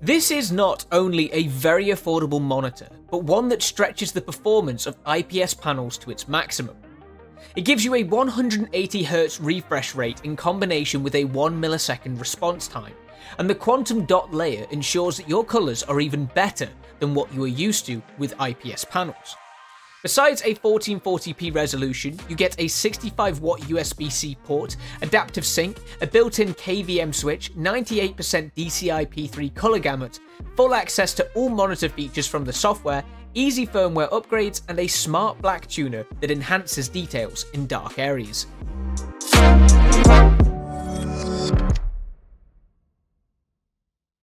This is not only a very affordable monitor, but one that stretches the performance of IPS panels to its maximum. It gives you a 180Hz refresh rate in combination with a 1 millisecond response time, and the quantum dot layer ensures that your colours are even better than what you are used to with IPS panels. Besides a 1440p resolution, you get a 65 watt USB C port, adaptive sync, a built in KVM switch, 98% DCI P3 color gamut, full access to all monitor features from the software, easy firmware upgrades, and a smart black tuner that enhances details in dark areas.